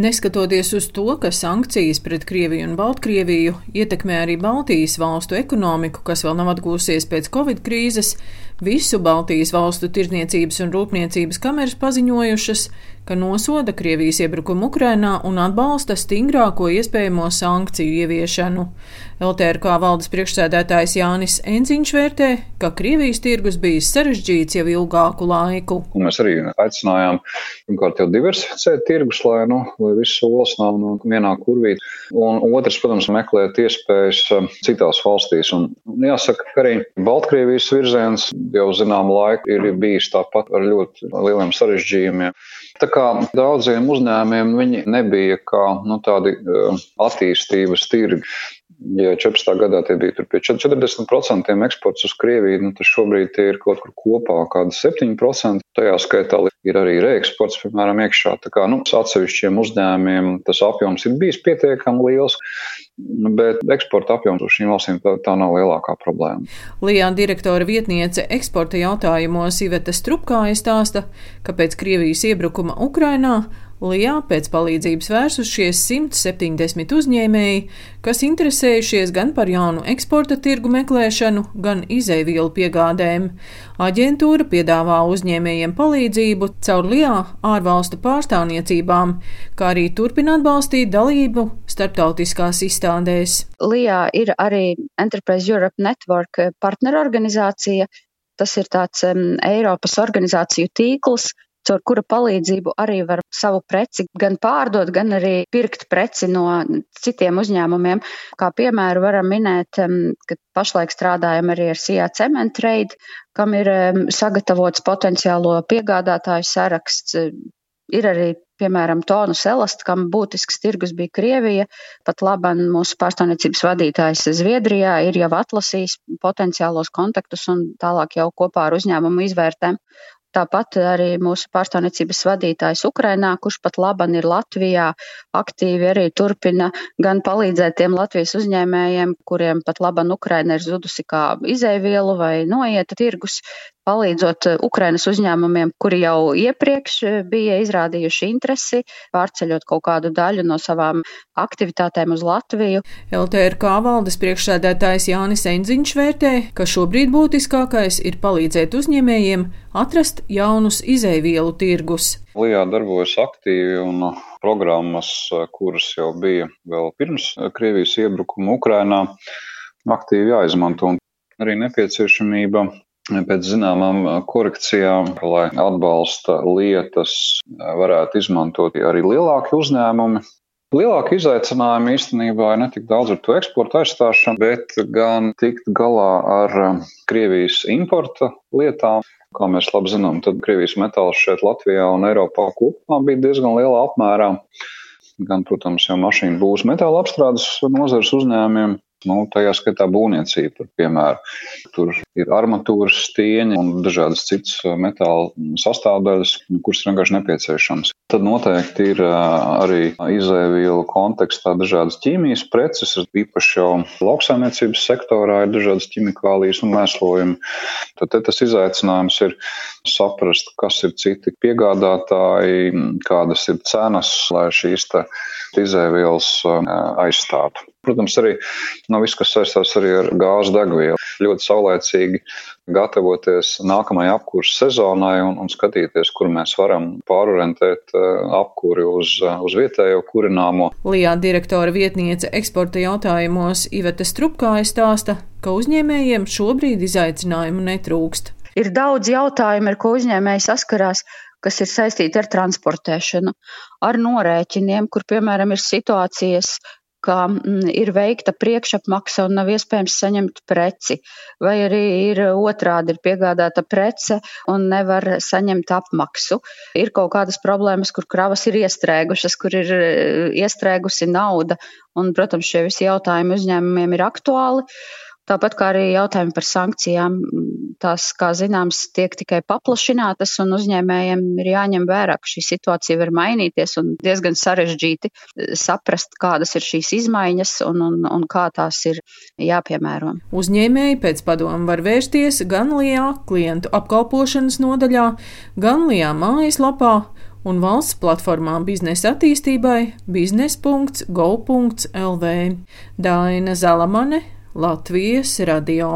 Neskatoties uz to, ka sankcijas pret Krieviju un Baltkrieviju ietekmē arī Baltijas valstu ekonomiku, kas vēl nav atgūsies pēc Covid krīzes, visu Baltijas valstu tirdzniecības un rūpniecības kameras paziņojušas, ka nosoda Krievijas iebrukumu Ukrainā un atbalsta stingrāko iespējamo sankciju ieviešanu. LTRK valdes priekšsēdētājs Jānis Enziņš vērtē, ka Krievijas tirgus bijis sarežģīts jau ilgāku laiku. Un mēs arī aicinājām, pirmkārt, jau diversificēt tirgus, lai, nu, lai viss solis nav no vienā kurvī. Un otrs, protams, meklēt iespējas um, citās valstīs. Un jāsaka, ka arī Baltkrievijas virziens jau zinām laiku ir bijis tāpat ar ļoti lieliem sarežģījumiem. Tā kā daudziem uzņēmiem viņi nebija kā nu, tādi uh, attīstības tirgi. Ja 14. gadā tie bija pie 40% eksports uz Krieviju, nu, tad šobrīd tie ir kaut kur kopā kādi 7%. Tajā skaitā ir arī reeksports, piemēram, iekšā. Tā kā nu, atsevišķiem uzņēmumiem tas apjoms ir bijis pietiekami liels, bet eksporta apjoms uz šīm valstīm tā, tā nav lielākā problēma. Lijā direktora vietniece eksporta jautājumos Iveta Strupkāja stāsta, ka pēc Krievijas iebrukuma Ukrainā Lijā pēc palīdzības vērsušies 170 uzņēmēji, kas interesējušies gan par jaunu eksporta tirgu meklēšanu, gan izēvielu piegādēm. Aģentūra piedāvā uzņēmējiem palīdzību caur Lijā ārvalstu pārstāvniecībām, kā arī turpina atbalstīt dalību starptautiskās izstādēs. Lijā ir arī Enterprise Europe Network partnerorganizācija. Tas ir tāds um, Eiropas organizāciju tīkls, caur kura palīdzību arī var savu preci gan pārdot, gan arī pirkt preci no citiem uzņēmumiem. Kā piemēru varam minēt, ka pašlaik strādājam arī ar CIA Cement Trade, kam ir sagatavots potenciālo piegādātāju saraksts. Ir arī, piemēram, tonus elast, kam būtisks tirgus bija Krievija. Pat laban mūsu pārstāvniecības vadītājs Zviedrijā ir jau atlasījis potenciālos kontaktus un tālāk jau kopā ar uzņēmumu izvērtēm. Tāpat arī mūsu pārstāvniecības vadītājs Ukrainā, kurš pat laban ir Latvijā, aktīvi arī turpina gan palīdzēt tiem Latvijas uzņēmējiem, kuriem pat laban Ukraina ir zudusi kā izēvielu vai noieta tirgus, palīdzot eh, Ukrainas uzņēmumiem, kuri jau iepriekš eh, bija izrādījuši interesi, pārceļot kaut kādu daļu no savām aktivitātēm uz Latviju. LTRK valdes priekšsēdētājs Jānis Enziņš vērtē, ka šobrīd būtiskākais ir palīdzēt uzņēmējiem atrast jaunus izēvielu tirgus. Lijā darbojas aktīvi un uh, programmas, uh, kuras jau bija vēl pirms uh, Krievijas iebrukuma Ukrainā, aktīvi jāizmanto. Un arī nepieciešamība pēc zināmām korekcijām, lai atbalsta lietas varētu izmantot arī lielāki uzņēmumi. Lielāka izaicinājuma īstenībā ir ne tik daudz ar to eksporta aizstāšanu, bet gan tikt galā ar Krievijas importa lietām. Kā mēs labi zinām, tad Krievijas metāls šeit Latvijā un Eiropā kopumā bija diezgan lielā apmērā. Gan, protams, jau mašīnu būs metāla apstrādes nozares uzņēmumiem, Nu, tajā skaitā būvniecība, par piemēru. Tur ir armatūras, stieņi un dažādas citas uh, metāla sastāvdaļas, kuras ir vienkārši nepieciešamas. Tad noteikti ir uh, arī izēvielu kontekstā dažādas ķīmijas preces, īpaši jau lauksaimniecības sektorā ir dažādas ķimikālijas un mēslojumi. Tad tas izaicinājums ir saprast, kas ir citi piegādātāji, kādas ir cenas, lai šīs izēvielas uh, aizstātu. Protams, arī no viss, kas saistās ar gāzes degvielu. Ļoti saulēcīgi gatavoties nākamajai apkurses sezonai un, un skatīties, kur mēs varam pārorientēt uh, apkuri uz, uh, uz vietējo kurināmo. Lijā direktora vietniece eksporta jautājumos Iveta Strupkāja stāsta, ka uzņēmējiem šobrīd izaicinājumu netrūkst. Ir daudz jautājumu, ar ko uzņēmēji saskarās kas ir saistīti ar transportēšanu, ar norēķiniem, kur, piemēram, ir situācijas, ka mm, ir veikta priekšapmaksa un nav iespējams saņemt preci, vai arī ir otrādi ir piegādāta prece un nevar saņemt apmaksu. Ir kaut kādas problēmas, kur kravas ir iestrēgušas, kur ir eh, iestrēgusi nauda, un, protams, šie visi jautājumi uzņēmumiem ir aktuāli. Tāpat kā arī jautājumi par sankcijām, tās, kā zināms, tiek tikai paplašinātas, un uzņēmējiem ir jāņem vērā, ka šī situācija var mainīties un diezgan sarežģīti saprast, kādas ir šīs izmaiņas un, un, un kā tās ir jāpiemēro. Uzņēmēji pēc padomu var vērsties gan LIA klientu apkalpošanas nodaļā, gan LIA mājaslapā un valsts platformā biznesa attīstībai biznes.go.lv. Daina Zalamane, Latvijas radio.